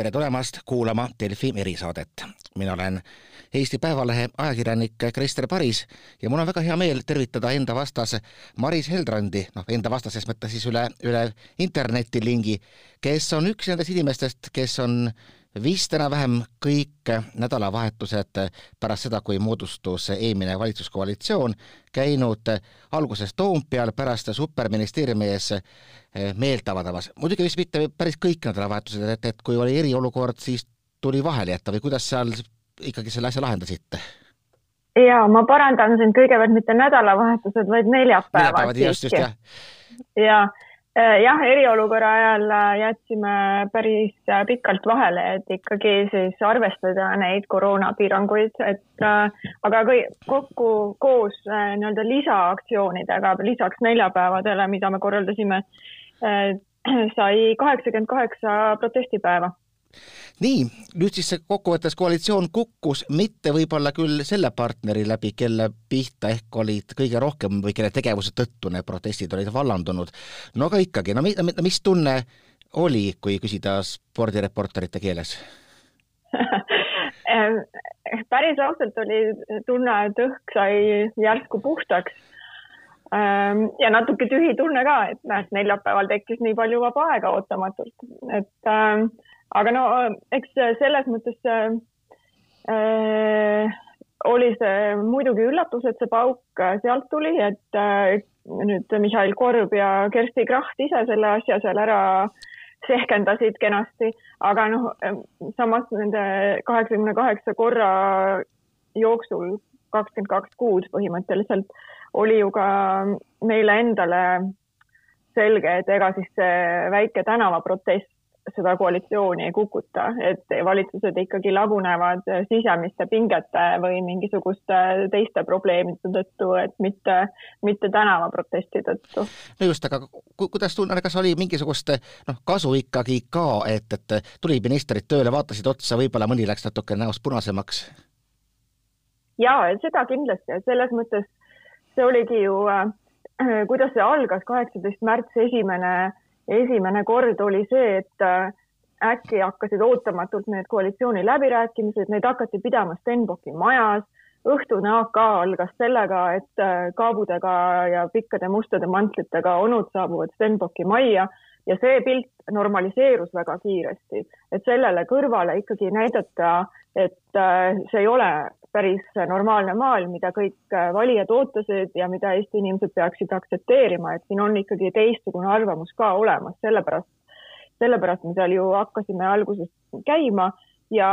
tere tulemast kuulama Delfi erisaadet. mina olen Eesti Päevalehe ajakirjanik Krister Paris ja mul on väga hea meel tervitada enda vastas Maris Heldrandi, noh, enda vastas ses mõttes siis üle, üle internetilingi, kes on üks nendest inimestest, kes on vist enam-vähem kõik nädalavahetused pärast seda, kui moodustus eelmine valitsuskoalitsioon, käinud alguses Toompeal, pärast superministeeriumi ees meelt avaldamas. muidugi vist mitte päris kõik nädalavahetused, et, et kui oli eriolukord, siis tuli vahele jätta või kuidas seal ikkagi selle asja lahendasite? ja ma parandan sind kõigepealt mitte nädalavahetused, vaid neljapäevad. neljapäevad, just, just, jah. ja Äh, jah, eriolukorra ajal äh, jätsime päris äh, pikalt vahele, et ikkagi siis arvestada neid koroonapiiranguid, et aga kui kokku koos nii-öelda lisaaktsioonidega, lisaks neljapäevadele, mida me korraldasime, sai kaheksakümmend kaheksa protestipäeva nii, nüüd siis see kokkuvõttes koalitsioon kukkus mitte võib-olla küll selle partneri läbi, kelle pihta ehk olid kõige rohkem või kelle tegevuse tõttu need protestid olid vallandunud. no aga ikkagi, no mis tunne oli, kui küsida spordireporterite keeles? Päris ausalt oli tunne, et õhk sai järsku puhtaks. Ja natuke tühi tunne ka, et näed, neljapäeval tekkis nii palju vaba aega ootamatult, et äh, aga no eks selles mõttes äh, äh, oli see muidugi üllatus, et see pauk sealt tuli, et äh, nüüd Mihhail Korb ja Kersti Kracht ise selle asja seal ära sehkendasid kenasti, aga noh, samas nende kaheksakümne kaheksa korra jooksul kakskümmend kaks kuud põhimõtteliselt oli ju ka meile endale selge, et ega siis see väike tänavaprotest seda koalitsiooni ei kukuta, et valitsused ikkagi lagunevad sisemiste pingete või mingisuguste teiste probleemide tõttu, et mitte, mitte tänavaprotesti tõttu. no just, aga kuidas tunned, kas oli mingisugust noh, kasu ikkagi ka, et, et tulid ministrid tööle, vaatasid otsa, võib-olla mõni läks natuke näost punasemaks? ja seda kindlasti, et selles mõttes see oligi ju äh,, kuidas see algas, kaheksateist märts, esimene esimene kord oli see, et äh, äkki hakkasid ootamatult need koalitsiooniläbirääkimised, neid hakati pidama Stenbocki majas. õhtune AK algas sellega, et äh, kaabudega ja pikkade mustade mantlitega onud saabuvad Stenbocki majja ja see pilt normaliseerus väga kiiresti, et sellele kõrvale ikkagi näidata, et äh, see ei ole päris normaalne maailm, mida kõik äh, valijad ootasid ja mida Eesti inimesed peaksid aktsepteerima, et siin on ikkagi teistsugune arvamus ka olemas, sellepärast, sellepärast me seal ju hakkasime alguses käima ja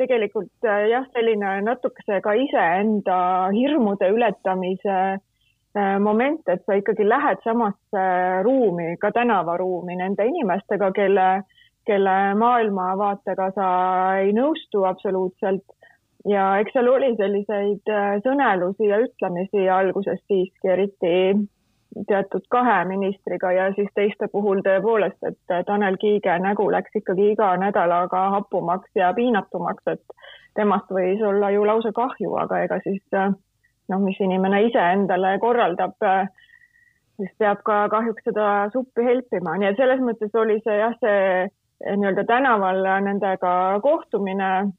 tegelikult äh, jah, selline natukese ka iseenda hirmude ületamise äh, moment, et sa ikkagi lähed samasse ruumi, ka tänavaruumi nende inimestega, kelle, kelle maailmavaatega sa ei nõustu absoluutselt. Ja eks seal oli selliseid äh, sõnelusi ja ütlemisi alguses siiski, eriti teatud kahe ministriga ja siis teiste puhul tõepoolest, et äh, Tanel Kiige nägu läks ikkagi iga nädalaga hapumaks ja piinatumaks, et temast võis olla ju lausa kahju, aga ega siis äh, noh, mis inimene ise endale korraldab, siis peab ka kahjuks seda suppi helpima, nii et selles mõttes oli see jah, see nii-öelda tänaval nendega kohtumine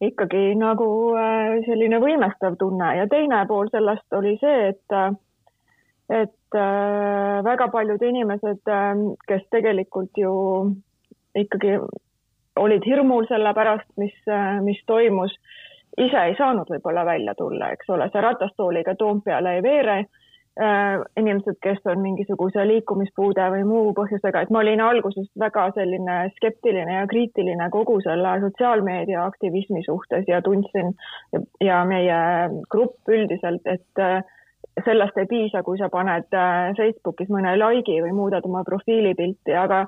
ikkagi nagu äh, selline võimestav tunne. Ja teine pool sellest oli see, et, äh, et äh, väga paljud inimesed, kes tegelikult ju ikkagi olid hirmul selle pärast, mis, mis toimus, ise ei saanud võib-olla välja tulla, eks ole, see ratastooliga Toompeale ei veere äh, inimesed, kes on mingisuguse liikumispuude või muu põhjusega, et ma olin alguses väga selline skeptiline ja kriitiline kogu selle sotsiaalmeedia aktivismi suhtes ja tundsin ja, ja meie grupp üldiselt, et äh, sellest ei piisa, kui sa paned äh, Facebookis mõne like'i või muudad oma profiilipilti, aga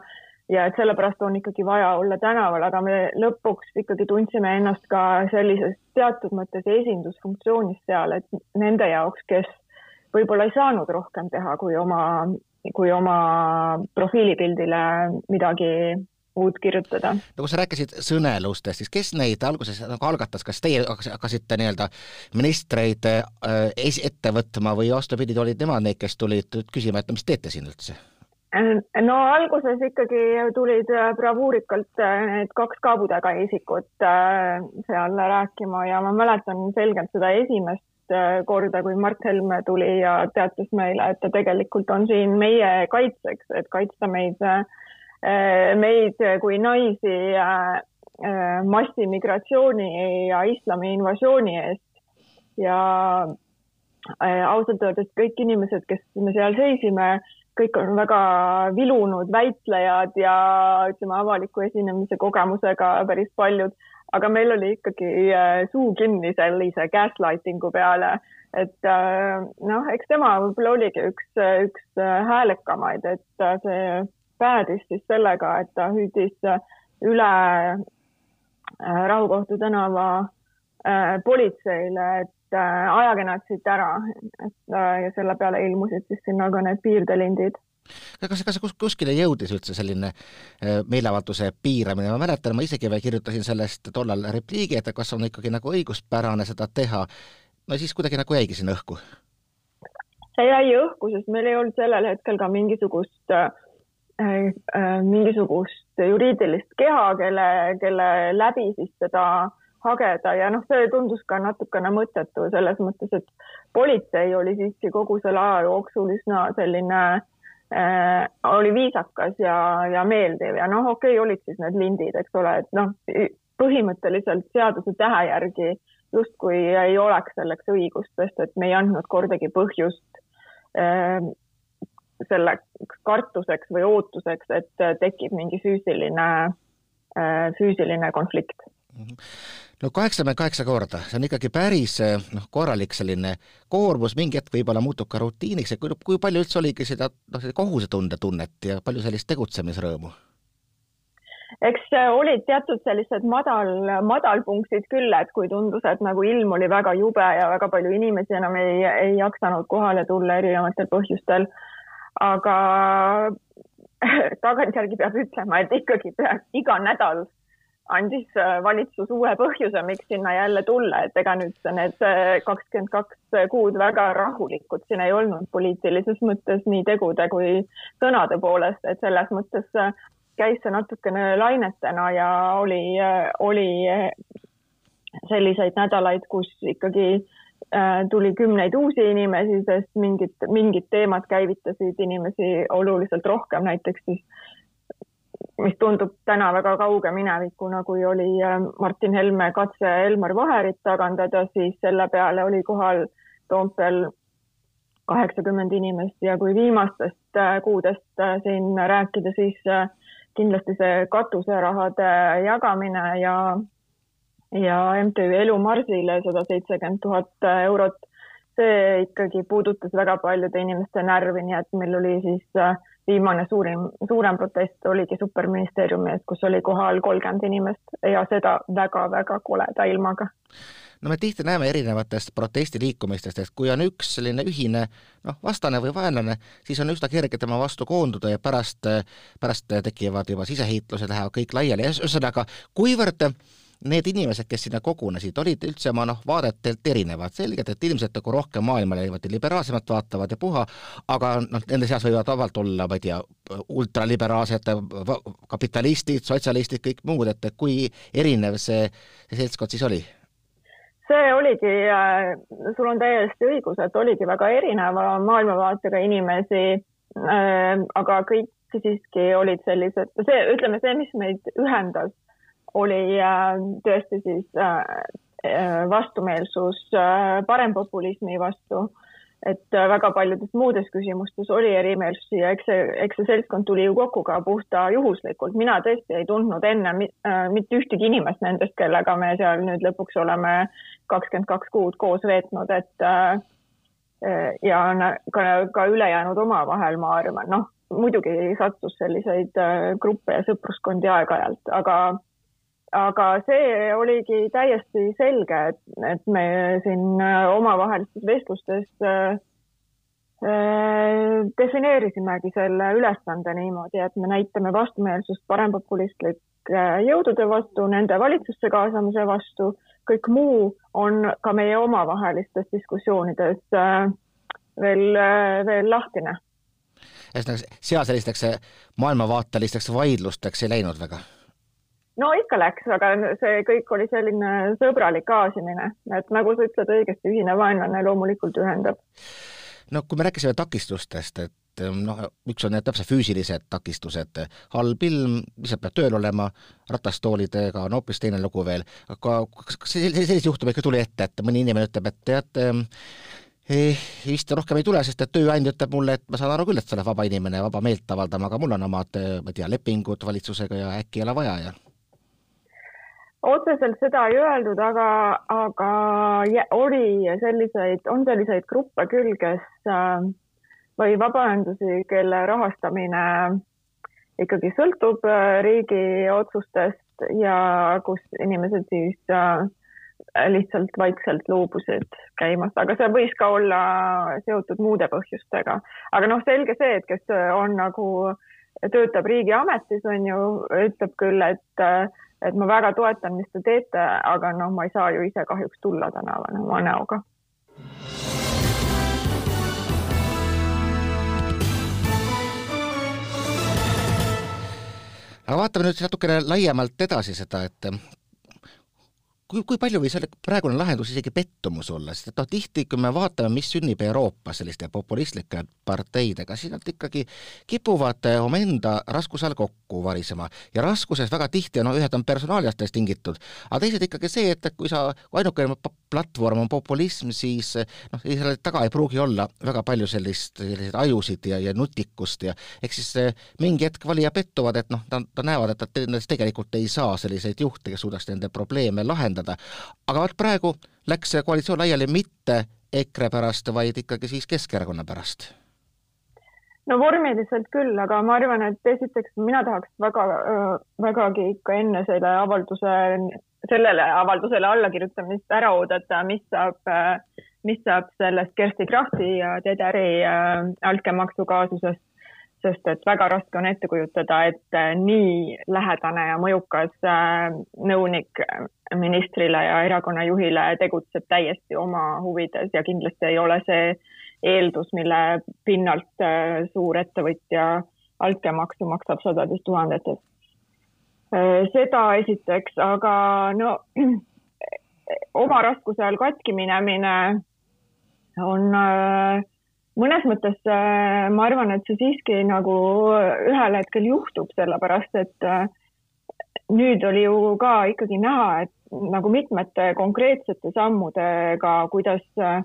ja et sellepärast on ikkagi vaja olla tänaval, aga me lõpuks ikkagi tundsime ennast ka sellises teatud mõttes esindusfunktsioonis seal, et nende jaoks, kes võib-olla ei saanud rohkem teha, kui oma, kui oma profiilipildile midagi uut kirjutada. no kui sa rääkisid sõnelustest, siis kes neid alguses nagu algatas, kas teie hakkasite nii-öelda ministreid äh, ette võtma või vastupidi, olid nemad need, kes tulid küsima, et mis teete siin üldse? no alguses ikkagi tulid bravuurikalt need kaks kaabutäga isikut seal rääkima ja ma mäletan selgelt seda esimest korda, kui Mart Helme tuli ja teatas meile, et ta tegelikult on siin meie kaitseks, et kaitsta meid, meid kui naisi massimigratsiooni ja islami invasiooni eest. Ja ausalt öeldes kõik inimesed, kes me seal seisime, kõik on väga vilunud väitlejad ja ütleme, avaliku esinemise kogemusega päris paljud, aga meil oli ikkagi äh, suu kinni sellise gaslighting'u peale, et äh, noh, eks tema võib-olla oligi üks, üks äh, häälekamaid, et see päädis siis sellega, et ta hüüdis üle Rahukohtu tänava politseile, et ajage nad siit ära, et ja selle peale ilmusid siis sinna ka need piirdelindid kas, kas kus, kuskile jõudis üldse selline äh, meeleavalduse piiramine, ma mäletan, ma isegi veel kirjutasin sellest tollal repliigi, et kas on ikkagi nagu õiguspärane seda teha, no siis kuidagi nagu jäigi sinna õhku. see jäi õhku, sest meil ei olnud sellel hetkel ka mingisugust äh, äh, mingisugust juriidilist keha, kelle, kelle läbi siis seda hageda. Ja noh, see tundus ka natukene mõttetu selles mõttes, et politsei oli siiski kogu selle aja jooksul üsna selline äh,, oli viisakas ja, ja meeldiv ja noh, okei okay,, olid siis need lindid, eks ole, et noh, põhimõtteliselt seaduse tähe järgi justkui ei oleks selleks õigust, sest et me ei andnud kordagi põhjust äh, selleks kartuseks või ootuseks, et tekib mingi füüsiline äh,, füüsiline konflikt mm. -hmm no kaheksakümmend kaheksa korda, see on ikkagi päris eh, noh, korralik selline koormus, mingi hetk võib-olla muutub ka rutiiniks ja kui, kui palju üldse oligi seda noh, kohusetunde tunnet ja palju sellist tegutsemisrõõmu? eks olid teatud sellised madal, madalpunktid küll, et kui tundus, et nagu ilm oli väga jube ja väga palju inimesi enam ei, ei jaksanud kohale tulla erinevatel põhjustel. aga tagantjärgi peab ütlema, et ikkagi peaaegu iga nädal andis äh, valitsus uue põhjuse, miks sinna jälle tulla, et ega nüüd need äh, kakskümmend kaks kuud väga rahulikud. Siin ei olnud poliitilises mõttes nii tegude kui sõnade poolest, et selles mõttes äh, käis see natukene lainetena ja oli, oli selliseid nädalaid, kus ikkagi tuli kümneid uusi inimesi, sest mingid, mingid teemad käivitasid inimesi oluliselt rohkem, näiteks siis mis tundub täna väga kauge minevikuna, kui oli äh, Martin Helme katse Elmar Vaherit tagandada, siis selle peale oli kohal Toompeal kaheksakümmend inimest ja kui viimastest äh, kuudest äh, siin rääkida, siis kindlasti see katuserahade jagamine ja, ja MTÜ Elu Marsile sada seitsekümmend tuhat eurot, see ikkagi puudutas väga paljude inimeste närvi, nii et meil oli siis viimane suurim, suurem protest oligi superministeeriumi ees, kus oli kohal kolmkümmend inimest ja seda väga-väga koleda ilmaga. No me tihti näeme erinevatest protestiliikumistest, et kui on üks selline ühine noh, vastane või vaenlane, siis on üsna kerge tema vastu koonduda ja pärast, pärast tekivad juba siseheitlused, lähevad kõik laiali, ühesõnaga, kuivõrd need inimesed, kes sinna kogunesid, olid üldse oma noh, vaadetelt erinevad, selgelt, et ilmselt nagu rohkem maailmale niimoodi liberaalsemalt vaatavad ja puha, aga noh, nende seas võivad vabalt olla, ma ei tea, ultraliberaalsed kapitalistid, sotsialistid, kõik muud, et kui erinev see, see seltskond siis oli? see oligi, äh, sul on täiesti õigus, et oligi väga erineva maailmavaatega inimesi äh,, aga kõik siiski olid sellised, see, ütleme see, mis meid ühendas oli äh, tõesti siis äh, äh, vastumeelsus parempopulismi vastu. et väga paljudes muudes küsimustes oli erimeelsusi ja eks see, eks see seltskond tuli ju kokku ka puhta juhuslikult. mina tõesti ei tundnud enne mitte ühtegi inimest nendest, kellega me seal nüüd lõpuks oleme kakskümmend kaks kuud koos veetnud, et ja ka, ka ülejäänud omavahel, ma arvan, noh, muidugi sattus selliseid gruppe ja sõpruskondi aeg-ajalt, aga aga see oligi täiesti selge, et, et me siin äh, omavahelistes vestlustes äh, äh, defineerisimegi selle ülesande niimoodi, et me näitame vastumeelsust parempopulistlike jõudude vastu, nende valitsusse kaasamise vastu, kõik muu on ka meie omavahelistes diskussioonides veel, veel lahtine ühesõnaga, seal sellisteks maailmavaatelisteks vaidlusteks ei läinud väga? No ikka läks, aga see kõik oli selline sõbralik kaasimine, et nagu sa ütled õigesti, ühine vaenlane loomulikult ühendab. no kui me rääkisime takistustest, et noh, üks on need täpselt füüsilised takistused, halb ilm, lihtsalt peab tööl olema, ratastoolidega on hoopis teine lugu veel, aga kas, selliseid juhtumeid ikka tuli ette, et mõni inimene ütleb, et tead, eh, vist rohkem ei tule, sest et tööandja ütleb mulle, et ma saan aru küll, et sa oled vaba inimene, vaba meelt avaldama, aga mul on omad, ma ei tea, lepingud valitsusega ja äkki ei ole vaja ja otseselt seda ei öeldud, aga, aga oli selliseid, on selliseid gruppe küll, kes äh, või vabaühendusi, kelle rahastamine ikkagi sõltub äh, riigi otsustest ja kus inimesed siis äh, lihtsalt vaikselt loobusid käimast, aga see võis ka olla seotud muude põhjustega. aga noh, selge see, et kes on nagu, töötab riigiametis, on ju, ütleb küll, et et ma väga toetan, mis te teete, aga noh, ma ei saa ju ise kahjuks tulla tänavale oma näoga. aga vaatame nüüd natukene laiemalt edasi seda, et kui, kui palju võis praegune lahendus isegi pettumus olla, sest et noh, tihti kui me vaatame, mis sünnib Euroopas selliste populistlike parteidega, siis nad ikkagi kipuvad eh, omaenda raskuse all kokku varisema. Ja raskuses väga tihti, no ühed on personaaliatest tingitud, aga teised ikkagi see, et kui sa, kui ainukene platvorm on populism, siis eh, noh, selle taga ei pruugi olla väga palju sellist, selliseid ajusid ja, ja nutikust ja eks siis eh, mingi hetk valijad pettuvad, et noh, nad, nad näevad, et nad tegelikult ei saa selliseid juhte, kes suudaks nende probleeme lahendada, aga vot praegu läks see koalitsioon laiali mitte EKRE pärast, vaid ikkagi siis Keskerakonna pärast. No vormiliselt küll, aga ma arvan, et esiteks mina tahaks väga, vägagi ikka enne selle avalduse, sellele avaldusele allakirjutamist ära oodata, mis saab, mis saab sellest Kersti Krahti ja Tederi altkäemaksu kaasusest sest et väga raske on ette kujutada, et äh, nii lähedane ja mõjukas äh, nõunik äh, ministrile ja erakonna juhile tegutseb täiesti oma huvides ja kindlasti ei ole see eeldus, mille pinnalt suurettevõtja altkäemaksu maksab sadades tuhandetes. Seda esiteks, aga no oma raskuse all katki minemine on äh, mõnes mõttes äh, ma arvan, et see siiski nagu ühel hetkel juhtub, sellepärast et äh, nüüd oli ju ka ikkagi näha, et nagu mitmete konkreetsete sammudega, kuidas, äh,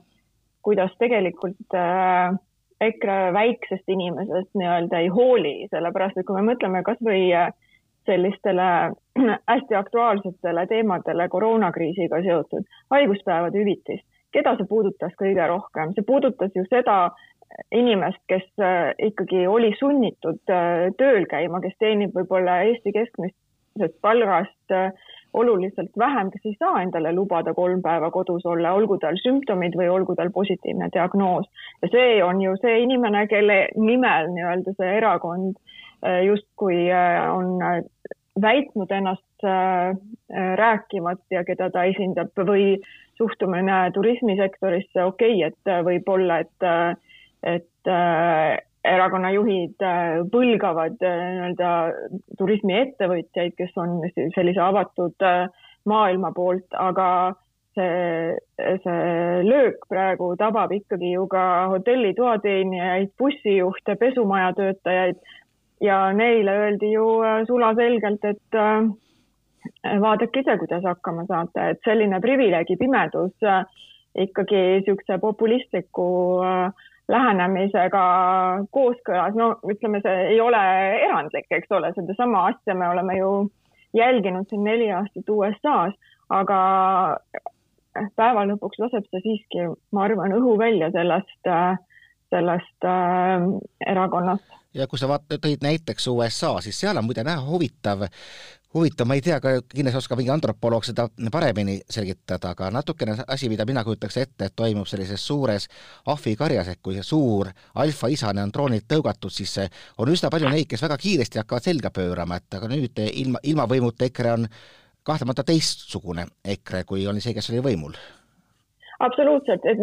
kuidas tegelikult EKRE väiksest inimesest nii-öelda ei hooli, sellepärast et kui me mõtleme kasvõi sellistele hästi aktuaalsetele teemadele koroonakriisiga seotud. Haiguspäevade hüvitis, keda see puudutas kõige rohkem, see puudutas ju seda inimest, kes äh, ikkagi oli sunnitud äh, tööl käima, kes teenib võib-olla Eesti keskmisest palgast äh, oluliselt vähem, kes ei saa endale lubada kolm päeva kodus olla, olgu tal sümptomid või olgu tal positiivne diagnoos. ja see on ju see inimene, kelle nimel nii-öelda see erakond justkui on väitnud ennast rääkivat ja keda ta esindab või suhtumine turismisektorisse, okei okay,, et võib-olla, et, et äh, erakonna juhid äh, põlgavad äh, nii-öelda turismiettevõtjaid, kes on sellise avatud äh, maailma poolt, aga see, see löök praegu tabab ikkagi ju ka hotelli toateenijaid, bussijuhte, pesumaja töötajaid ja neile öeldi ju äh, sulaselgelt, et äh, vaadake ise, kuidas hakkama saate, et selline privileegi pimedus äh, ikkagi niisuguse populistliku äh, lähenemisega kooskõlas, no ütleme, see ei ole erandlik, eks ole, sedasama asja me oleme ju jälginud siin neli aastat USA-s, aga päeva lõpuks laseb see siiski, ma arvan, õhu välja sellest, sellest äh, erakonnast. Ja kui sa vaat-, tõid näiteks USA, siis seal on muide näha huvitav, huvitav, ma ei tea, kindlasti oskab mingi antropoloog seda paremini selgitada, aga natukene asi, mida mina kujutaks ette, et toimub sellises suures ahvikarjas, et kui see suur alfaisane on troonilt tõugatud, siis on üsna palju neid, kes väga kiiresti hakkavad selga pöörama, et aga nüüd ilma, ilma võimuta EKRE on kahtlemata teistsugune EKRE, kui oli see, kes oli võimul absoluutselt, et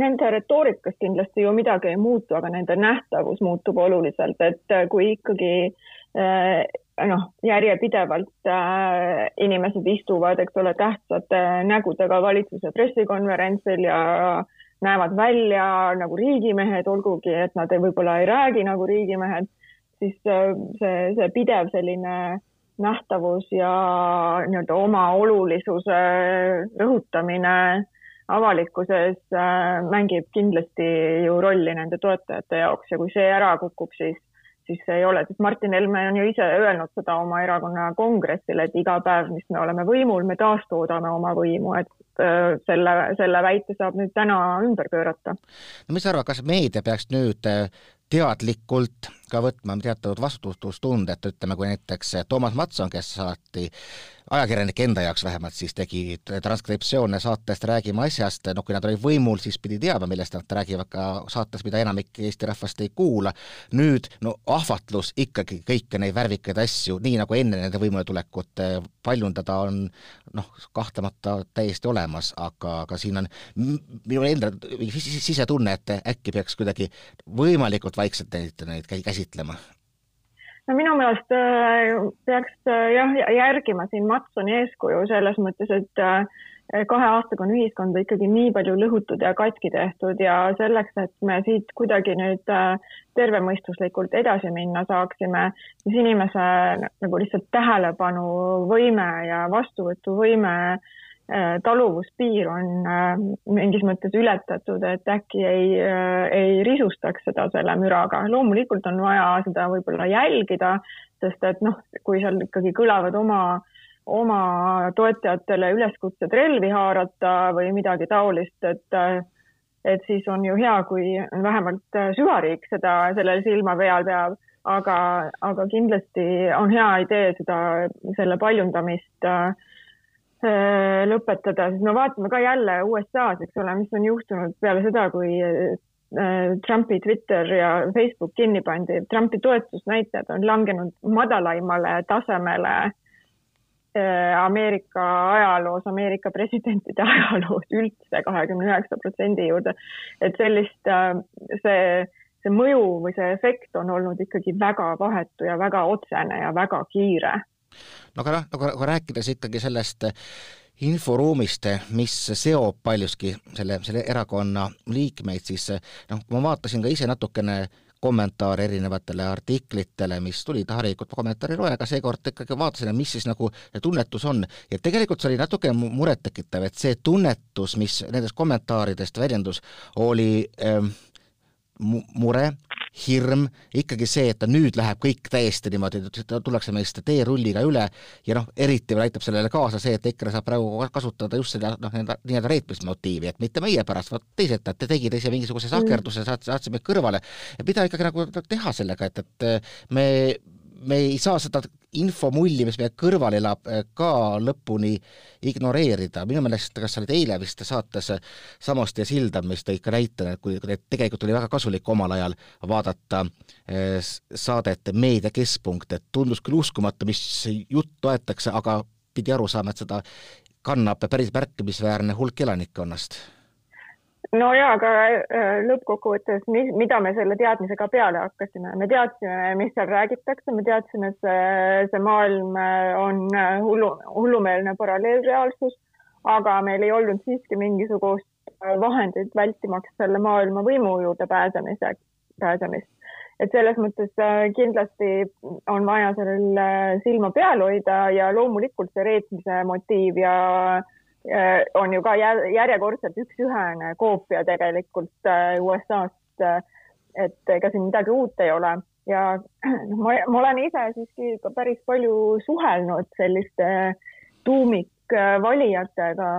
nende retoorikas kindlasti ju midagi ei muutu, aga nende nähtavus muutub oluliselt, et äh, kui ikkagi äh, noh, järjepidevalt äh, inimesed istuvad, eks ole, tähtsate nägudega valitsuse pressikonverentsil ja näevad välja nagu riigimehed, olgugi et nad ei, võib-olla ei räägi nagu riigimehed, siis see, see pidev selline nähtavus ja nii-öelda oma olulisuse rõhutamine avalikkuses äh, mängib kindlasti ju rolli nende toetajate jaoks ja kui see ära kukub, siis, siis see ei ole, sest Martin Helme on ju ise öelnud seda oma erakonna kongressil, et iga päev, mis me oleme võimul, me taastoodame oma võimu, et äh, selle, selle väite saab nüüd täna ümber pöörata. no mis sa arvad, kas meedia peaks nüüd äh, teadlikult ka võtma teatavat vastutustundet, ütleme, kui näiteks Toomas Matson, kes saati ajakirjanik enda jaoks vähemalt siis tegi transkriptsioone saatest Räägime asjast, noh kui nad olid võimul, siis pidi teadma, millest nad räägivad ka saates, mida enamik Eesti rahvast ei kuula. nüüd no ahvatlus ikkagi kõiki neid värvikaid asju, nii nagu enne nende võimuletulekut paljundada on noh, kahtlemata täiesti olemas, aga, aga siin on minu enda sisetunne, et äkki peaks kuidagi võimalikult vaikselt neid, neid käsitlema no minu meelest äh, peaks äh, jah, järgima siin Matsoni eeskuju selles mõttes, et äh, kahe aastaga on ühiskonda ikkagi nii palju lõhutud ja katki tehtud ja selleks, et me siit kuidagi nüüd tervemõistuslikult edasi minna saaksime, siis inimese nagu lihtsalt tähelepanuvõime ja vastuvõtuvõime äh, taluvuspiir on äh, mingis mõttes ületatud, et äkki ei, äh, ei risustaks seda selle müraga. loomulikult on vaja seda võib-olla jälgida, sest et noh, kui seal ikkagi kõlavad oma, oma toetajatele üleskutsed relvi haarata või midagi taolist, et et siis on ju hea, kui vähemalt süvariik seda, sellel silma peal peab, aga, aga kindlasti on hea idee seda, selle paljundamist äh, Äh, lõpetada, sest me vaatame ka jälle USA-s, eks ole, mis on juhtunud peale seda, kui äh, Trumpi Twitter ja Facebook kinni pandi. Trumpi toetusnäitajad on langenud madalaimale tasemele äh, Ameerika ajaloos, Ameerika presidentide ajaloos üldse kahekümne üheksa protsendi juurde. et sellist, see, see mõju või see efekt on olnud ikkagi väga vahetu ja väga otsene ja väga kiire no aga noh, nagu, nagu rääkides ikkagi sellest inforuumist, mis seob paljuski selle, selle erakonna liikmeid, siis noh, ma vaatasin ka ise natukene kommentaare erinevatele artiklitele, mis tulid, harilikult kommentaari ei loe, aga seekord ikkagi vaatasin, mis siis nagu tunnetus on. ja tegelikult see oli natuke murettekitav, et see tunnetus, mis nendest kommentaaridest väljendus, oli ähm, mure, hirm, ikkagi see, et nüüd läheb kõik täiesti niimoodi, tullakse meist teerulliga üle ja noh, eriti veel aitab sellele kaasa see, et EKRE saab praegu kasutada just seda noh, nii-öelda reetmismotiivi, et mitte meie pärast, vaid teised, et te tegite ise mingisuguse mm. sahkerduse, saat-, saatsime kõrvale. et mida ikkagi nagu teha sellega, et, et me me ei saa seda infomulli, mis meie kõrval elab, eh, ka lõpuni ignoreerida, minu meelest, kas sa olid eile vist saates Samost ja Silda, mis tõi ka näite, et kui tegelikult oli väga kasulik omal ajal vaadata eh, saadet Meedia Keskpunkt, et tundus küll uskumatu, mis juttu aetakse, aga pidi aru saama, et seda kannab päris märkimisväärne hulk elanikkonnast no ja, aga äh, lõppkokkuvõttes, mida me selle teadmisega peale hakkasime, me teadsime, mis seal räägitakse, me teadsime, et see, see maailm äh, on äh, hullu, hullumeelne paralleelreaalsus, aga meil ei olnud siiski mingisugust vahendit vältimaks selle maailma võimu juurde pääsemise, pääsemist. et selles mõttes kindlasti on vaja sellel silma peal hoida ja loomulikult see reetmise motiiv ja Äh, on ju ka järjekordselt üks-ühene koopia tegelikult äh, USA-st. Äh, et ega siin midagi uut ei ole ja noh, ma, ma olen ise siiski ka päris palju suhelnud selliste tuumikvalijatega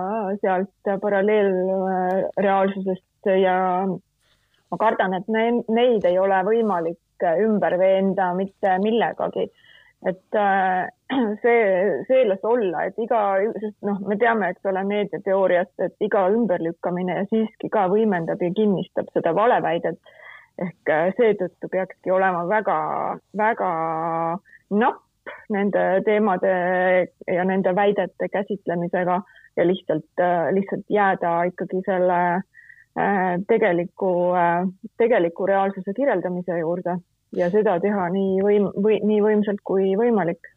sealt paralleelreaalsusest ja ma kardan, et ne, neid ei ole võimalik ümber veenda mitte millegagi et äh, see, las olla, et iga, sest noh, me teame, eks ole, meediateooriast, et iga ümberlükkamine siiski ka võimendab ja kinnistab seda valeväidet. ehk äh, seetõttu peakski olema väga, väga napp nende teemade ja nende väidete käsitlemisega ja lihtsalt, lihtsalt jääda ikkagi selle tegeliku, tegeliku reaalsuse kirjeldamise juurde ja seda teha nii võim- või nii võimsalt kui võimalik.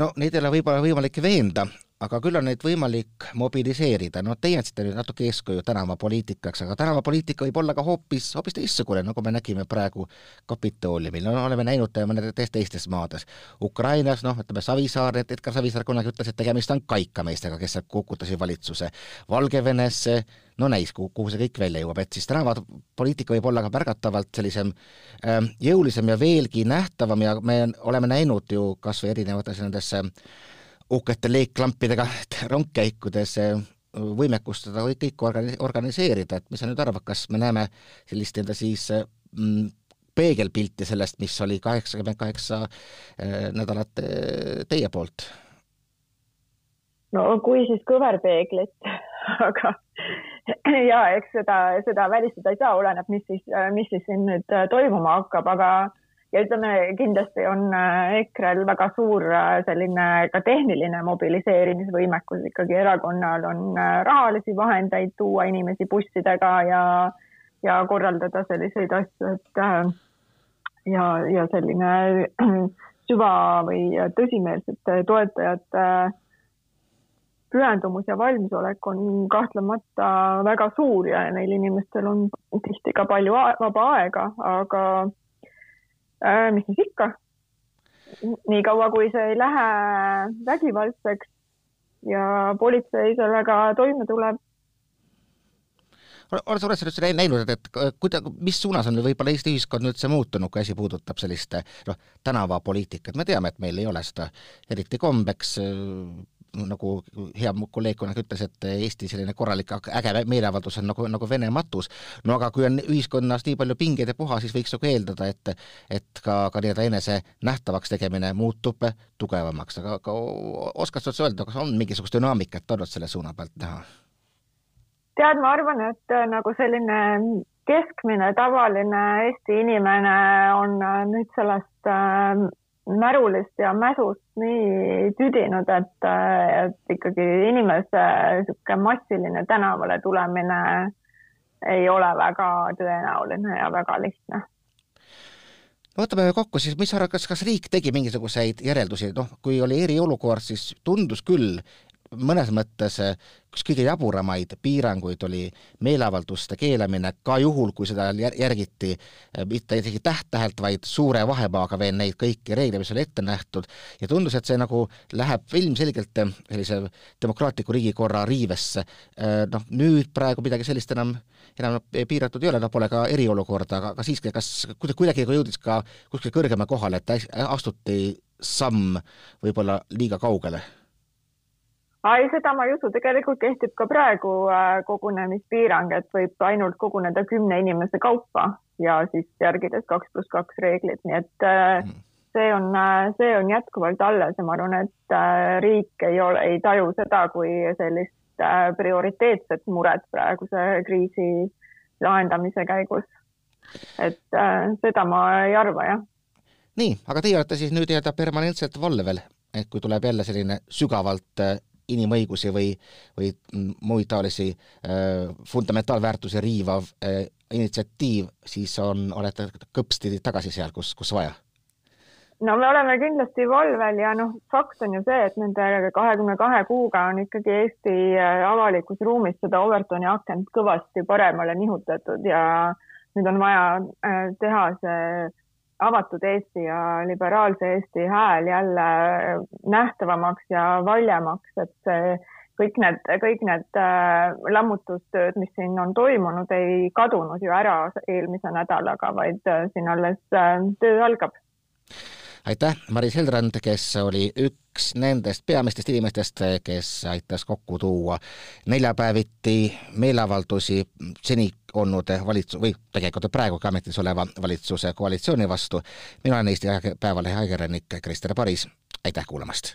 no neid ei ole võib-olla võimalik veenda, aga küll on neid võimalik mobiliseerida, no teie andsite nüüd natuke eeskuju tänavapoliitikaks, aga tänavapoliitika võib olla ka hoopis, hoopis teistsugune, nagu me nägime praegu Kapitooliumil, no oleme näinud mõnedes teistes maades. Ukrainas, noh, ütleme Savisaar, Edgar Savisaar kunagi ütles, et tegemist on kaikameestega, kes sealt kukutasid valitsuse. Valgevenes no näis, kuhu, see kõik välja jõuab, et siis tänavapoliitika võib olla ka märgatavalt sellisem äh, jõulisem ja veelgi nähtavam ja me oleme näinud ju kas või erinevates nendes äh, uhkete leeklampidega rongkäikudes võimekust seda kõike organi-, organiseerida, et mis sa nüüd arvad, kas me näeme sellist enda siis mm, peegelpilti sellest, mis oli kaheksakümmend kaheksa äh, nädalat äh, teie poolt? no kui siis kõverpeeglit, aga ja eks seda, seda välistada ei saa, oleneb, mis siis, mis siis siin nüüd toimuma hakkab, aga ja ütleme, kindlasti on äh, EKRE-l väga suur äh, selline ka tehniline mobiliseerimisvõimekus ikkagi erakonnal on äh, rahalisi vahendeid tuua inimesi bussidega ja, ja korraldada selliseid asju, et ja, ja selline süva või tõsimeelsete toetajate pühendumus ja valmisolek on kahtlemata väga suur ja neil inimestel on tihti ka palju vaba aega, aga. Mis siis ikka, niikaua kui see ei lähe vägivaldseks ja politsei sellega toime tuleb. oled sa, oled sa üldse näinud, et, et kuida-, mis suunas on võib-olla Eesti ühiskond üldse muutunud, kui asi puudutab sellist noh, tänavapoliitikat, me teame, et meil ei ole seda eriti kombeks nagu hea kolleeg kunagi ütles, et Eesti selline korralik äge meeleavaldus on nagu, nagu Vene matus. no aga kui on ühiskonnas nii palju pingeid ja puha, siis võiks nagu eeldada, et et ka, ka nii-öelda enese nähtavaks tegemine muutub tugevamaks, aga, aga oskad sa üldse öelda, kas on mingisugust dünaamikat olnud selle suuna pealt näha? tead, ma arvan, et äh, nagu selline keskmine tavaline Eesti inimene on äh, nüüd sellest äh, märulist ja mäsust nii tüdinud, et, et ikkagi inimese niisugune massiline tänavale tulemine ei ole väga tõenäoline ja väga lihtne. võtame kokku siis, mis sa arvad, kas, kas riik tegi mingisuguseid järeldusi, noh, kui oli eriolukord, siis tundus küll, mõnes mõttes üks kõige jaburamaid piiranguid oli meeleavalduste keelamine ka juhul, kui seda järgiti eh, mitte isegi täht-tähelt, vaid suure vahemaaga veel neid kõiki reegleid, mis oli ette nähtud, ja tundus, et see nagu läheb ilmselgelt eh, sellise demokraatliku riigikorra riivesse. Eh, noh, nüüd praegu midagi sellist enam enam piiratud ei ole, noh, pole ka eriolukorda, aga, aga siiski, kas kuidagi jõudis ka kuskile kõrgema kohale, et astuti samm võib-olla liiga kaugele ei, seda ma ei usu, tegelikult kehtib ka praegu äh, kogunemispiirang, et võib ainult koguneda kümne inimese kaupa ja siis järgides kaks pluss kaks reeglit, nii et äh, mm. see on, äh, see on jätkuvalt alles ja ma arvan, et riik ei ole, ei taju seda kui sellist prioriteetset muret praeguse kriisi lahendamise käigus. et seda ma ei arva, jah. nii, aga teie olete siis nüüd nii-öelda permanentselt valvel, et kui tuleb jälle selline sügavalt inimõigusi või, või muid taolisi äh, fundamentaalväärtusi riivav äh, initsiatiiv, siis on, olete kõpsti tagasi seal, kus, kus vaja? no me oleme kindlasti valvel ja noh, fakt on ju see, et nende kahekümne kahe kuuga on ikkagi Eesti äh, avalikus ruumis seda Overtoni akent kõvasti paremale nihutatud ja nüüd on vaja äh, teha see avatud Eesti ja liberaalse Eesti hääl jälle nähtavamaks ja valjemaks, et see kõik need, kõik need äh, lammutustööd, mis siin on toimunud, ei kadunud ju ära eelmise nädalaga, vaid äh, siin alles äh, töö algab aitäh, Maris Heldrand, kes oli üks nendest peamistest inimestest, kes aitas kokku tuua neljapäeviti meeleavaldusi seni olnud valitsus, või tegelikult praegugi ametis oleva valitsuse koalitsiooni vastu. mina olen Eesti Päevalehe ajakirjanik Krister Paris, aitäh kuulamast!